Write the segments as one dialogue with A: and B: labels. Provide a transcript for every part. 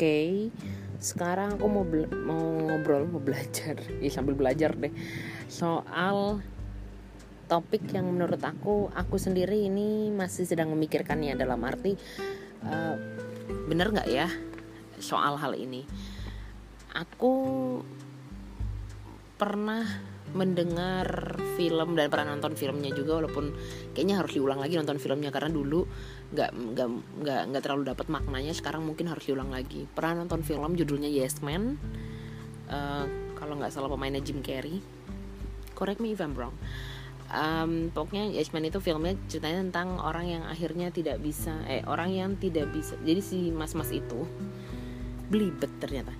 A: Oke, sekarang aku mau mau ngobrol, mau belajar, ya sambil belajar deh. Soal topik yang menurut aku aku sendiri ini masih sedang memikirkannya. Dalam arti uh, bener nggak ya soal hal ini. Aku pernah mendengar film dan pernah nonton filmnya juga walaupun kayaknya harus diulang lagi nonton filmnya karena dulu nggak nggak nggak nggak terlalu dapat maknanya sekarang mungkin harus diulang lagi. Pernah nonton film judulnya Yes Man? Uh, kalau nggak salah pemainnya Jim Carrey. Correct me if I'm wrong. Um, pokoknya Yes Man itu filmnya ceritanya tentang orang yang akhirnya tidak bisa eh orang yang tidak bisa jadi si mas-mas itu belibet ternyata.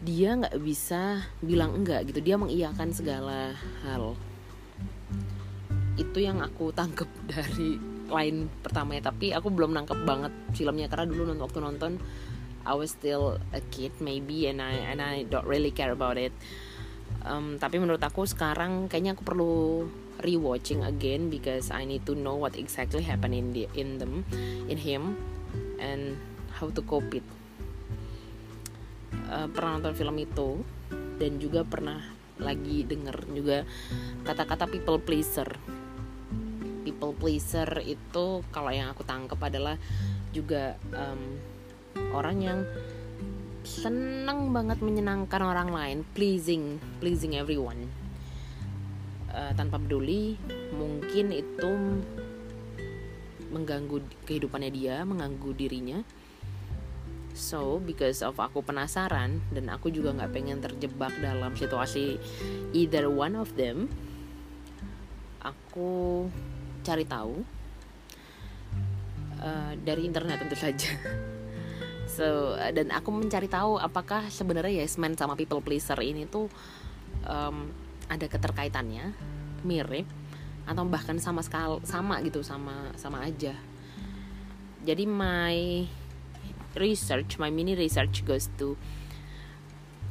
A: Dia nggak bisa bilang enggak gitu dia mengiyakan segala hal. Itu yang aku tangkep dari lain pertamanya tapi aku belum nangkep banget filmnya karena dulu waktu nonton I was still a kid maybe and I and I don't really care about it. Um, tapi menurut aku sekarang kayaknya aku perlu rewatching again because I need to know what exactly happened in the in them in him and how to cope it. Uh, pernah nonton film itu dan juga pernah lagi denger juga kata-kata people pleaser people pleaser itu kalau yang aku tangkap adalah juga um, orang yang senang banget menyenangkan orang lain pleasing pleasing everyone. Uh, tanpa peduli mungkin itu mengganggu kehidupannya dia mengganggu dirinya. So, because of aku penasaran dan aku juga nggak pengen terjebak dalam situasi either one of them, aku cari tahu uh, dari internet tentu saja. So, uh, dan aku mencari tahu apakah sebenarnya yes man sama people pleaser ini tuh um, ada keterkaitannya, mirip atau bahkan sama sekali sama gitu sama sama aja. Jadi my research my mini research goes to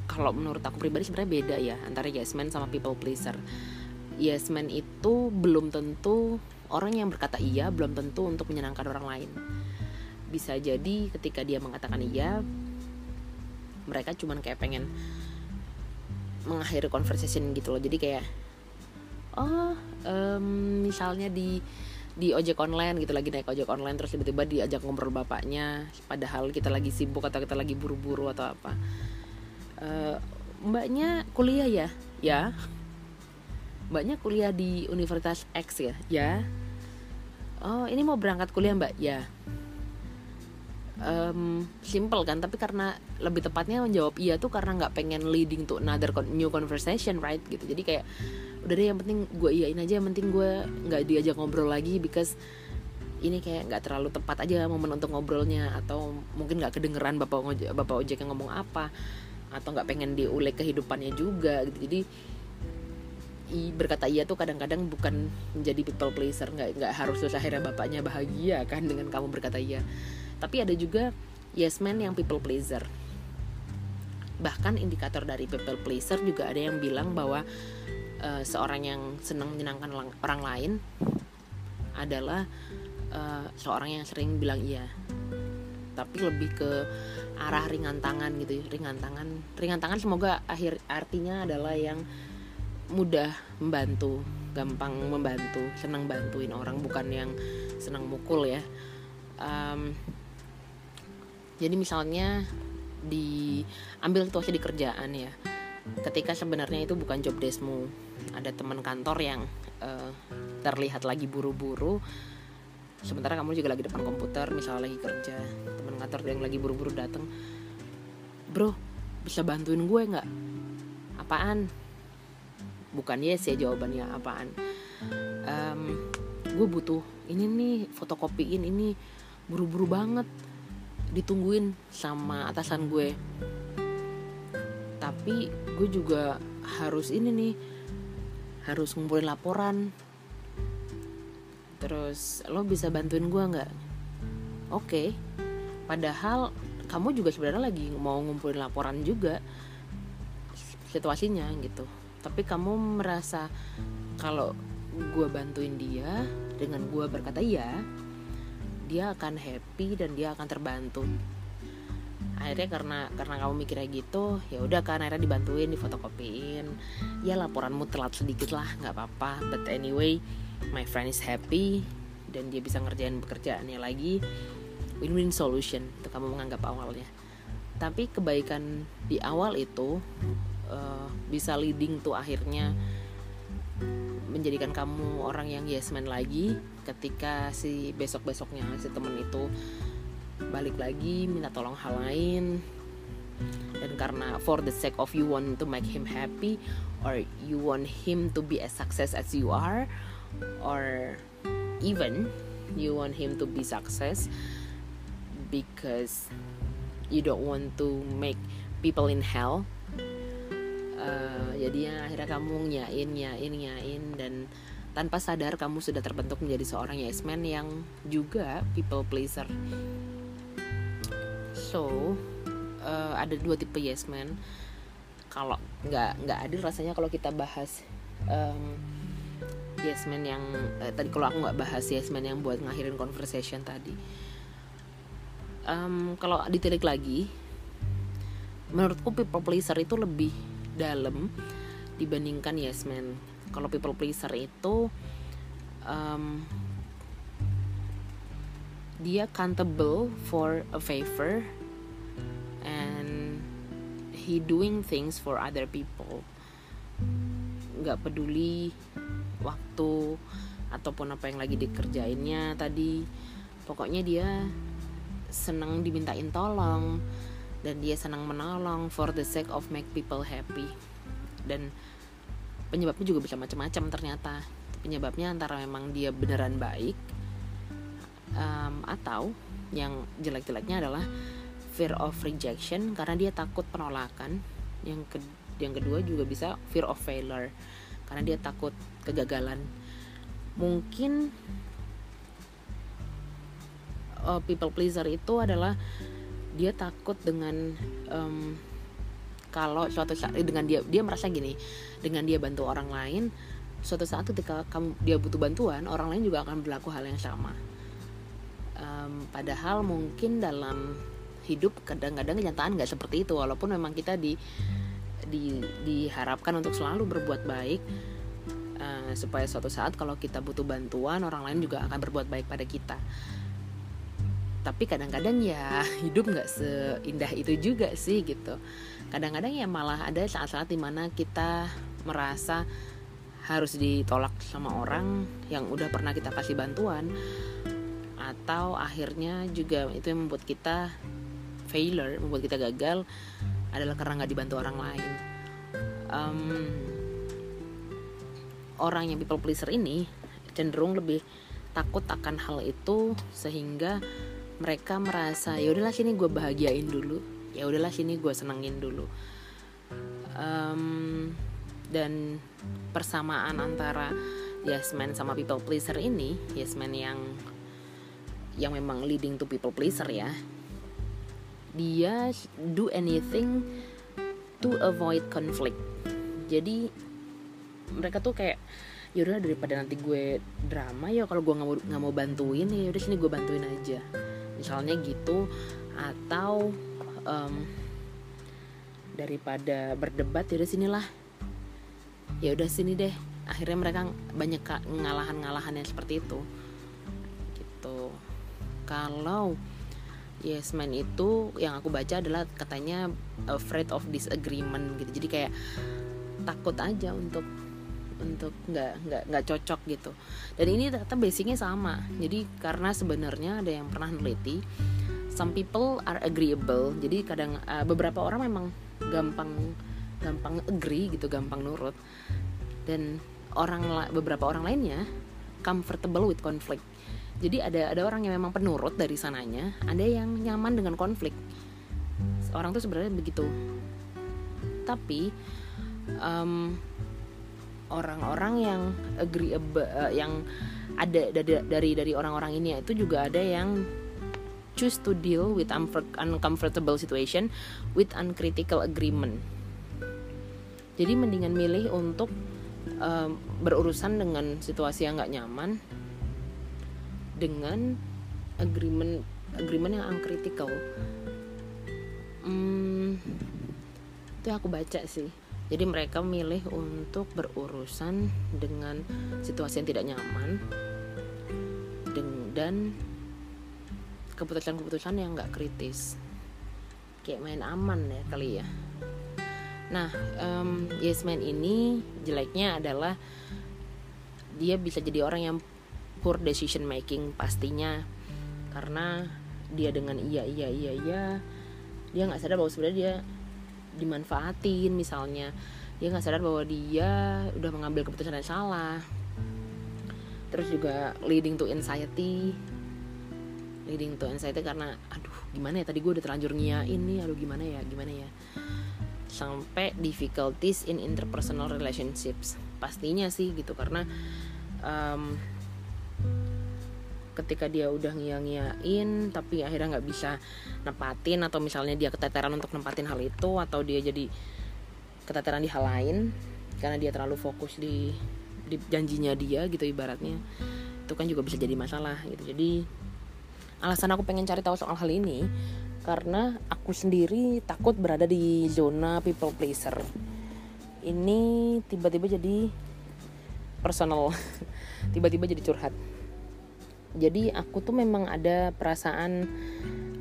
A: kalau menurut aku pribadi sebenarnya beda ya antara yes man sama people pleaser yes man itu belum tentu orang yang berkata iya belum tentu untuk menyenangkan orang lain. Bisa jadi ketika dia mengatakan iya mereka cuman kayak pengen mengakhiri conversation gitu loh. Jadi kayak oh um, misalnya di di ojek online gitu lagi naik ojek online terus tiba-tiba diajak ngobrol bapaknya padahal kita lagi sibuk atau kita lagi buru-buru atau apa. Uh, mbaknya kuliah ya? Ya mbaknya kuliah di Universitas X ya? Ya. Oh ini mau berangkat kuliah mbak? Ya. Um, simple kan tapi karena lebih tepatnya menjawab iya tuh karena nggak pengen leading to another new conversation right? Gitu. Jadi kayak udah deh yang penting gue iyain aja yang penting gue nggak diajak ngobrol lagi because ini kayak nggak terlalu tepat aja momen untuk ngobrolnya atau mungkin nggak kedengeran bapak ojek bapak ojek yang ngomong apa atau nggak pengen diulik kehidupannya juga. Gitu. Jadi i, berkata iya tuh kadang-kadang bukan menjadi people pleaser nggak nggak harus terus akhirnya bapaknya bahagia kan dengan kamu berkata iya. Tapi ada juga yes man yang people pleaser. Bahkan indikator dari people pleaser juga ada yang bilang bahwa uh, seorang yang senang menyenangkan orang lain adalah uh, seorang yang sering bilang iya. Tapi lebih ke arah ringan tangan gitu ya ringan tangan. Ringan tangan semoga akhir artinya adalah yang mudah membantu gampang membantu senang bantuin orang bukan yang senang mukul ya. Um, jadi misalnya diambil situasi di kerjaan ya. Ketika sebenarnya itu bukan job deskmu ada teman kantor yang uh, terlihat lagi buru-buru. Sementara kamu juga lagi depan komputer misalnya lagi kerja teman kantor yang lagi buru-buru datang bro bisa bantuin gue nggak? Apaan bukan yes ya jawabannya apaan. Um, gue butuh ini nih fotokopiin ini buru-buru banget ditungguin sama atasan gue. Tapi gue juga harus ini nih harus ngumpulin laporan. Terus lo bisa bantuin gue nggak? Oke okay. padahal kamu juga sebenarnya lagi mau ngumpulin laporan juga situasinya gitu tapi kamu merasa kalau gue bantuin dia dengan gue berkata iya dia akan happy dan dia akan terbantu. Akhirnya karena karena kamu mikirnya gitu ya udah kan akhirnya dibantuin difotokopiin. Ya laporanmu telat sedikit lah nggak apa-apa. But anyway my friend is happy dan dia bisa ngerjain pekerjaannya lagi. Win-win solution itu kamu menganggap awalnya. Tapi kebaikan di awal itu uh, bisa leading tuh akhirnya menjadikan kamu orang yang yes man lagi ketika si besok-besoknya si temen itu balik lagi minta tolong hal lain. Dan karena for the sake of you want to make him happy or you want him to be as success as you are or even you want him to be success because you don't want to make people in hell uh, jadinya akhirnya kamu nyain nyain nyain dan tanpa sadar kamu sudah terbentuk menjadi seorang yes man yang juga people pleaser. So uh, ada dua tipe yes man. Kalau nggak nggak adil rasanya kalau kita bahas um, yes man yang uh, tadi kalau aku nggak bahas yes man yang buat ngakhirin conversation tadi. Um, kalau ditilik lagi menurutku people pleaser itu lebih dalam dibandingkan yes man. Kalau people pleaser itu um, dia accountable for a favor and he doing things for other people. Nggak peduli waktu ataupun apa yang lagi dikerjainnya tadi. Pokoknya dia senang dimintain tolong dan dia senang menolong for the sake of make people happy. Dan penyebabnya juga bisa macam-macam ternyata. Penyebabnya antara memang dia beneran baik um, atau yang jelek-jeleknya adalah fear of rejection karena dia takut penolakan. Yang ke yang kedua juga bisa fear of failure karena dia takut kegagalan. Mungkin uh, people pleaser itu adalah dia takut dengan um, kalau suatu saat dengan dia dia merasa gini dengan dia bantu orang lain suatu saat ketika kamu dia butuh bantuan orang lain juga akan berlaku hal yang sama. Um, padahal mungkin dalam hidup kadang-kadang kenyataan nggak seperti itu walaupun memang kita di, di diharapkan untuk selalu berbuat baik uh, supaya suatu saat kalau kita butuh bantuan orang lain juga akan berbuat baik pada kita tapi kadang-kadang ya hidup nggak seindah itu juga sih gitu. Kadang-kadang ya malah ada saat-saat di mana kita merasa harus ditolak sama orang yang udah pernah kita kasih bantuan atau akhirnya juga itu yang membuat kita failure membuat kita gagal adalah karena nggak dibantu orang lain. Um, orang yang people pleaser ini cenderung lebih takut akan hal itu sehingga mereka merasa ya udahlah sini gue bahagiain dulu. Ya udahlah sini gue senengin dulu. Um, dan persamaan antara yes man sama people pleaser ini yes man yang yang memang leading to people pleaser ya dia do anything to avoid conflict. Jadi mereka tuh kayak yaudah daripada nanti gue drama ya kalau gue nggak mau nggak mau bantuin ya udah sini gue bantuin aja misalnya gitu atau um, daripada berdebat ya udah sinilah. Ya udah sini deh. Akhirnya mereka banyak ngalahan-ngalahan yang seperti itu. Gitu. Kalau yes man itu yang aku baca adalah katanya afraid of disagreement gitu. Jadi kayak takut aja untuk untuk nggak nggak nggak cocok gitu. Dan ini ternyata basicnya sama. Jadi karena sebenarnya ada yang pernah neliti some people are agreeable. Jadi kadang uh, beberapa orang memang gampang gampang agree gitu gampang nurut. Dan orang beberapa orang lainnya comfortable with conflict. Jadi ada ada orang yang memang penurut dari sananya ada yang nyaman dengan konflik. Orang tuh sebenarnya begitu. Tapi um, orang-orang yang agree uh, yang ada dari dari orang-orang ini itu juga ada yang choose to deal with uncomfortable situation with uncritical agreement. Jadi mendingan milih untuk um, berurusan dengan situasi yang nggak nyaman dengan agreement agreement yang uncritical. hmm, itu aku baca sih jadi mereka milih untuk berurusan dengan situasi yang tidak nyaman dan keputusan-keputusan yang nggak kritis. Kayak main aman ya kali ya. Nah um, yes man ini jeleknya adalah dia bisa jadi orang yang poor decision making pastinya. Karena dia dengan iya iya iya iya dia nggak sadar bahwa sebenarnya dia dimanfaatin misalnya. Dia nggak sadar bahwa dia udah mengambil keputusan yang salah. Terus juga leading to anxiety. Leading to anxiety karena aduh gimana ya tadi gue udah terlanjur ngiyain nih aduh gimana ya gimana ya. Sampai difficulties in interpersonal relationships. Pastinya sih gitu karena um, ketika dia udah ngia-ngiain tapi akhirnya nggak bisa nempatin atau misalnya dia keteteran untuk nempatin hal itu atau dia jadi keteteran di hal lain karena dia terlalu fokus di, di janjinya dia gitu ibaratnya itu kan juga bisa jadi masalah gitu. Jadi alasan aku pengen cari tahu soal hal ini karena aku sendiri takut berada di zona people pleaser. Ini tiba-tiba jadi personal tiba-tiba jadi curhat jadi aku tuh memang ada perasaan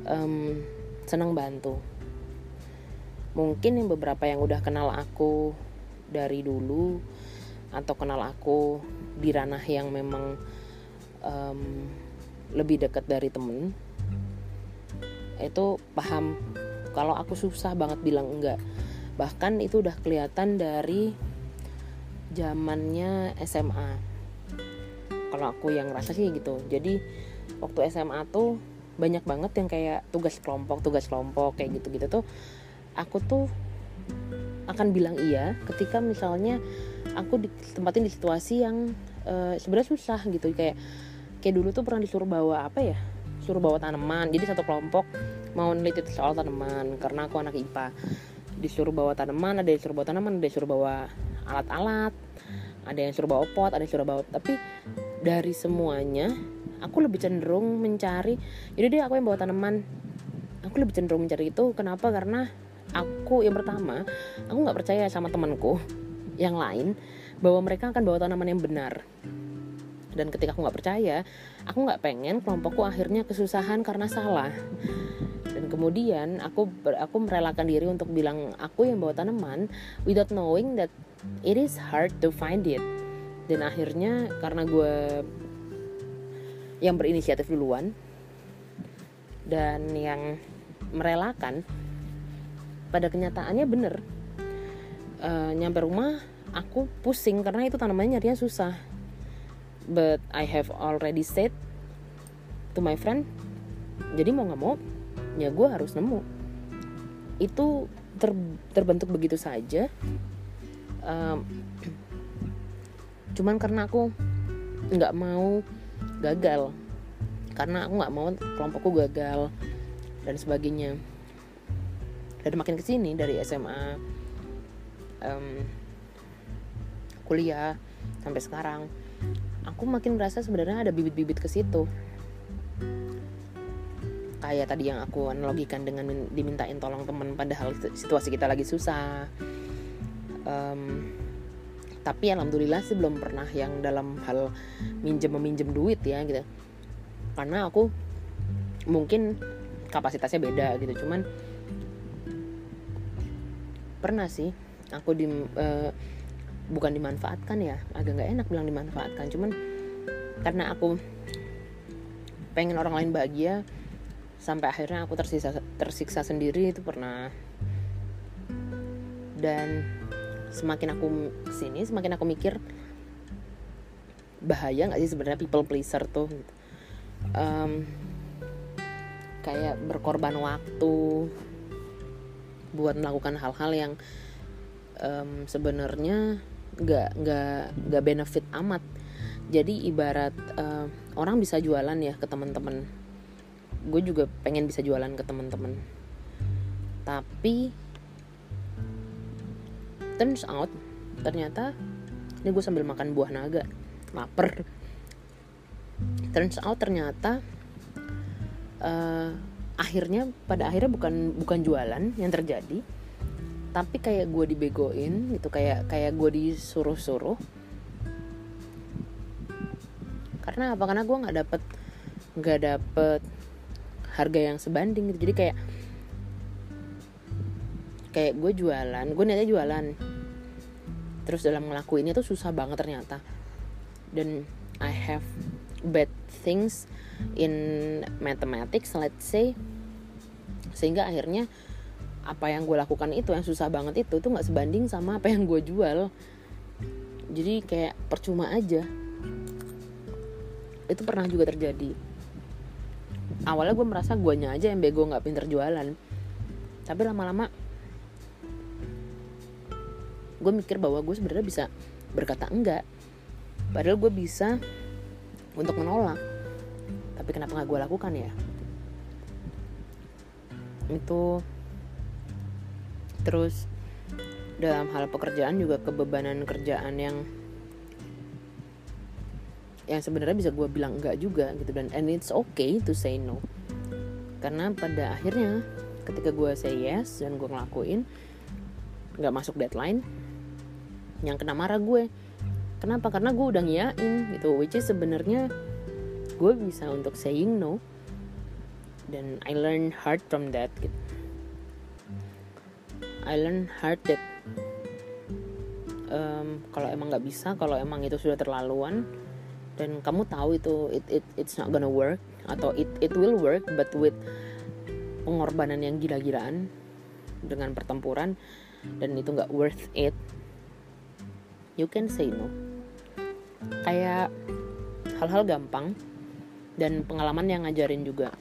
A: um, senang bantu. Mungkin yang beberapa yang udah kenal aku dari dulu atau kenal aku di ranah yang memang um, lebih dekat dari temen itu paham kalau aku susah banget bilang enggak. Bahkan itu udah kelihatan dari zamannya SMA kalau aku yang ngerasa sih gitu. Jadi waktu SMA tuh banyak banget yang kayak tugas kelompok tugas kelompok kayak gitu gitu tuh aku tuh akan bilang iya ketika misalnya aku ditempatin di situasi yang uh, sebenarnya susah gitu. Kayak kayak dulu tuh pernah disuruh bawa apa ya suruh bawa tanaman. Jadi satu kelompok mau neliti soal tanaman karena aku anak IPA disuruh bawa tanaman ada yang suruh bawa tanaman ada yang suruh bawa alat-alat ada yang suruh bawa pot ada yang suruh bawa tapi dari semuanya aku lebih cenderung mencari jadi deh aku yang bawa tanaman. Aku lebih cenderung mencari itu kenapa? Karena aku yang pertama aku nggak percaya sama temanku yang lain bahwa mereka akan bawa tanaman yang benar. Dan ketika aku nggak percaya aku nggak pengen kelompokku akhirnya kesusahan karena salah. Dan kemudian aku aku merelakan diri untuk bilang aku yang bawa tanaman without knowing that it is hard to find it dan akhirnya karena gue yang berinisiatif duluan dan yang merelakan pada kenyataannya bener. Uh, nyampe rumah aku pusing karena itu tanamannya nyarinya susah. But I have already said to my friend jadi mau nggak mau ya gue harus nemu. Itu ter, terbentuk begitu saja. Um, cuman karena aku nggak mau gagal. Karena aku nggak mau kelompokku gagal dan sebagainya. Dan makin ke sini dari SMA um, kuliah sampai sekarang aku makin merasa sebenarnya ada bibit-bibit ke situ. Kayak tadi yang aku analogikan dengan dimintain tolong teman padahal situasi kita lagi susah. Um, tapi alhamdulillah sih belum pernah yang dalam hal minjem meminjem duit ya gitu. Karena aku mungkin kapasitasnya beda gitu. Cuman pernah sih aku di uh, bukan dimanfaatkan ya agak nggak enak bilang dimanfaatkan. Cuman karena aku pengen orang lain bahagia sampai akhirnya aku tersiksa tersiksa sendiri itu pernah. Dan semakin aku ke sini semakin aku mikir bahaya nggak sih sebenarnya people pleaser tuh gitu. um, kayak berkorban waktu buat melakukan hal-hal yang um, sebenarnya nggak nggak nggak benefit amat. Jadi ibarat uh, orang bisa jualan ya ke teman-teman. Gue juga pengen bisa jualan ke teman-teman. Tapi turns out. Ternyata ini gue sambil makan buah naga. Lapar turns out ternyata uh, akhirnya pada akhirnya bukan bukan jualan yang terjadi tapi kayak gue dibegoin gitu kayak kayak gue disuruh-suruh. Karena apa? Karena gue nggak dapet nggak dapet harga yang sebanding gitu. Jadi kayak kayak gue jualan gue niatnya jualan terus dalam ngelakuinnya tuh susah banget ternyata. Dan I have bad things in mathematics let's say. Sehingga akhirnya apa yang gue lakukan itu yang susah banget itu tuh nggak sebanding sama apa yang gue jual. Jadi kayak percuma aja. Itu pernah juga terjadi. Awalnya gue merasa guanya aja yang bego nggak pinter jualan. Tapi lama-lama gue mikir bahwa gue sebenarnya bisa berkata enggak. Padahal gue bisa untuk menolak. Tapi kenapa nggak gue lakukan ya? Itu. Terus dalam hal pekerjaan juga kebebanan kerjaan yang yang sebenarnya bisa gue bilang enggak juga gitu. Dan and it's okay to say no. Karena pada akhirnya ketika gue say yes dan gue ngelakuin nggak masuk deadline yang kena marah gue. Kenapa? Karena gue udah ngiyain gitu. Which is sebenarnya gue bisa untuk saying no. Dan I learn hard from that gitu. I learn hard that um, kalau emang nggak bisa kalau emang itu sudah terlaluan dan kamu tahu itu it, it it's not gonna work atau it it will work but with pengorbanan yang gila-gilaan dengan pertempuran dan itu nggak worth it you can say no. Kayak hal-hal gampang dan pengalaman yang ngajarin juga.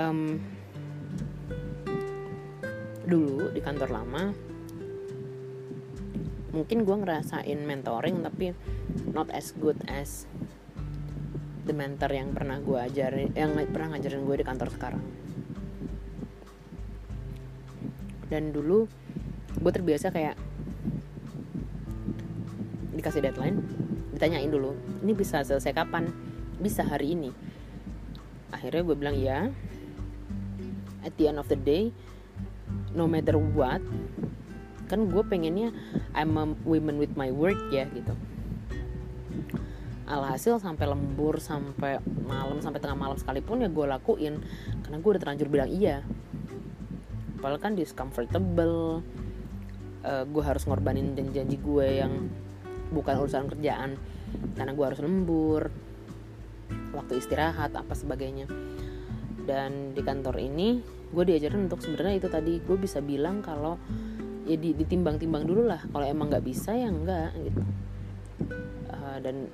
A: Um, dulu di kantor lama mungkin gue ngerasain mentoring tapi not as good as the mentor yang pernah gue ajarin yang pernah ngajarin gue di kantor sekarang. Dan dulu gue terbiasa kayak dikasih deadline ditanyain dulu ini bisa selesai kapan? Bisa hari ini. Akhirnya gue bilang ya. At the end of the day no matter what kan gue pengennya I'm a women with my work ya gitu. Alhasil sampai lembur sampai malam sampai tengah malam sekalipun ya gue lakuin karena gue udah terlanjur bilang iya. Padahal kan discomfortable uh, gue harus ngorbanin janji gue yang bukan urusan kerjaan karena gue harus lembur waktu istirahat apa sebagainya. Dan di kantor ini gue diajarin untuk sebenarnya itu tadi gue bisa bilang kalau ya ditimbang-timbang dulu lah kalau emang nggak bisa ya enggak gitu. Uh, dan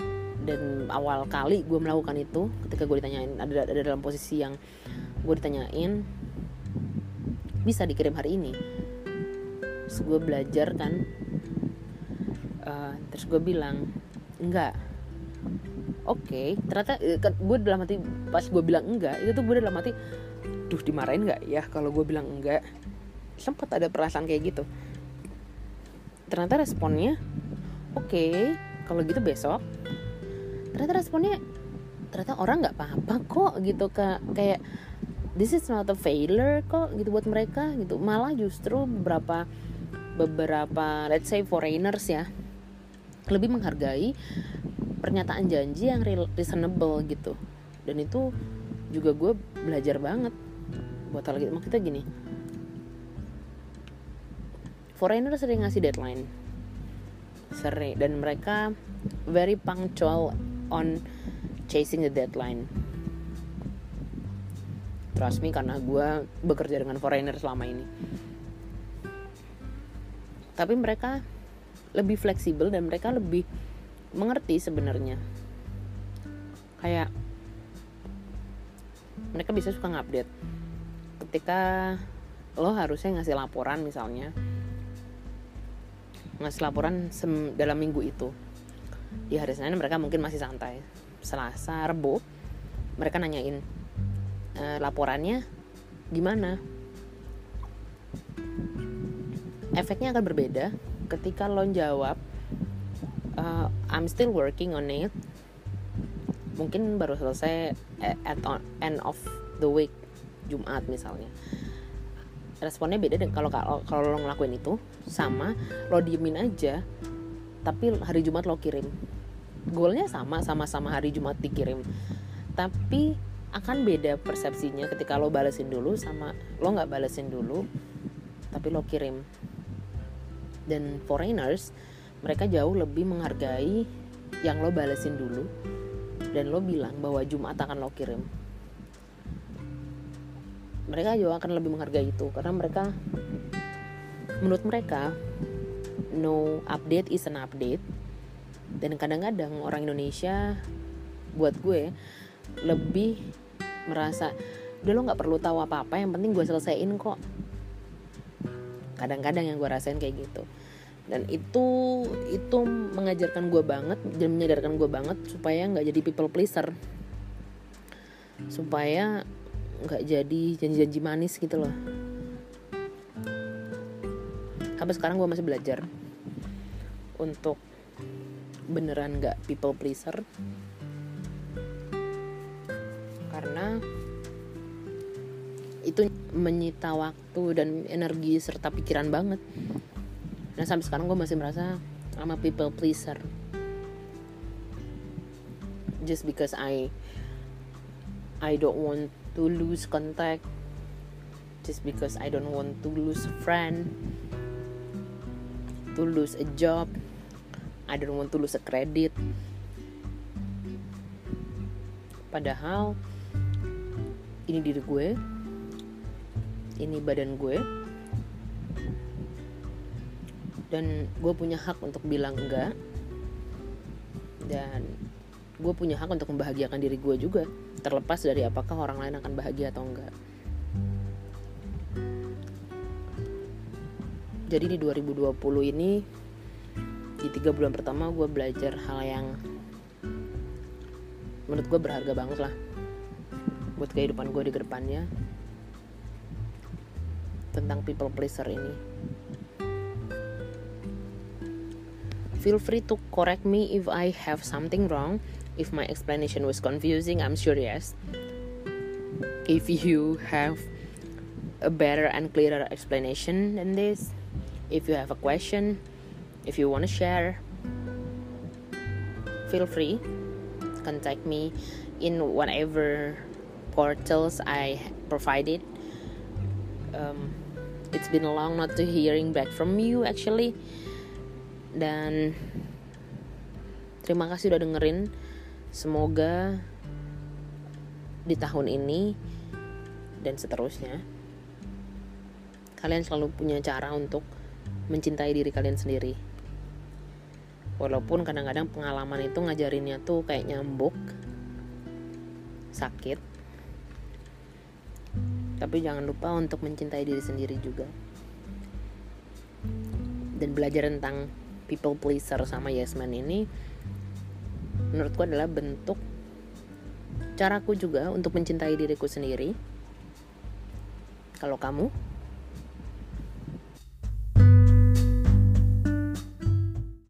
A: dan awal kali gue melakukan itu ketika gue ditanyain ada, ada dalam posisi yang gue ditanyain bisa dikirim hari ini. Terus gue belajar kan uh, terus gue bilang enggak. Oke okay. ternyata eh, kan gue dalam hati pas gue bilang enggak itu tuh gue dalam hati duh dimarahin nggak ya kalau gue bilang enggak? Sempat ada perasaan kayak gitu. Ternyata responnya oke okay, kalau gitu besok. Ternyata responnya ternyata orang nggak apa-apa kok gitu kak. Kayak this is not a failure kok gitu buat mereka gitu. Malah justru beberapa beberapa let's say foreigners ya lebih menghargai pernyataan janji yang reasonable gitu. Dan itu juga gue belajar banget buat hal gitu. Maksudnya gini. Foreigner sering ngasih deadline. Sering dan mereka very punctual on chasing the deadline. Trust me karena gue bekerja dengan foreigner selama ini. Tapi mereka lebih fleksibel dan mereka lebih mengerti sebenarnya. Kayak mereka bisa suka ngupdate. Ketika lo harusnya ngasih laporan misalnya ngasih laporan dalam minggu itu. Di hari Senin mereka mungkin masih santai. Selasa Rebo mereka nanyain e, laporannya gimana? Efeknya akan berbeda ketika lo jawab uh, I'm still working on it. Mungkin baru selesai at on, end of the week Jumat misalnya. Responnya beda deh kalau kalau lo ngelakuin itu sama lo diemin aja tapi hari Jumat lo kirim. Goalnya sama sama-sama hari Jumat dikirim. Tapi akan beda persepsinya ketika lo balesin dulu sama lo nggak balesin dulu tapi lo kirim dan foreigners mereka jauh lebih menghargai yang lo balesin dulu dan lo bilang bahwa Jumat akan lo kirim. Mereka juga akan lebih menghargai itu karena mereka menurut mereka no update is an update. Dan kadang-kadang orang Indonesia buat gue lebih merasa udah lo nggak perlu tahu apa-apa yang penting gue selesaiin kok kadang-kadang yang gue rasain kayak gitu. Dan itu itu mengajarkan gue banget dan menyadarkan gue banget supaya nggak jadi people pleaser. Supaya nggak jadi janji-janji manis gitu loh. Sampai sekarang gue masih belajar untuk beneran nggak people pleaser. Karena itu menyita waktu dan energi serta pikiran banget. Nah sampai sekarang gue masih merasa I'm people pleaser. Just because I I don't want to lose contact. Just because I don't want to lose a friend. To lose a job. I don't want to lose a credit. Padahal ini diri gue ini badan gue. Dan gue punya hak untuk bilang enggak. Dan gue punya hak untuk membahagiakan diri gue juga terlepas dari apakah orang lain akan bahagia atau enggak. Jadi di 2020 ini di tiga bulan pertama gue belajar hal yang menurut gue berharga banget lah buat kehidupan gue di ke depannya tentang people pleaser ini. Feel free to correct me if I have something wrong. If my explanation was confusing I'm sure yes. If you have a better and clearer explanation than this if you have a question if you want to share feel free. Contact me in whatever portals I provided. Um, it's been long not to hearing back from you actually. Dan terima kasih udah dengerin. Semoga di tahun ini dan seterusnya kalian selalu punya cara untuk mencintai diri kalian sendiri. Walaupun kadang-kadang pengalaman itu ngajarinnya tuh kayak nyambuk sakit tapi jangan lupa untuk mencintai diri sendiri juga. Dan belajar tentang people pleaser sama yes man ini menurutku adalah bentuk caraku juga untuk mencintai diriku sendiri. Kalau kamu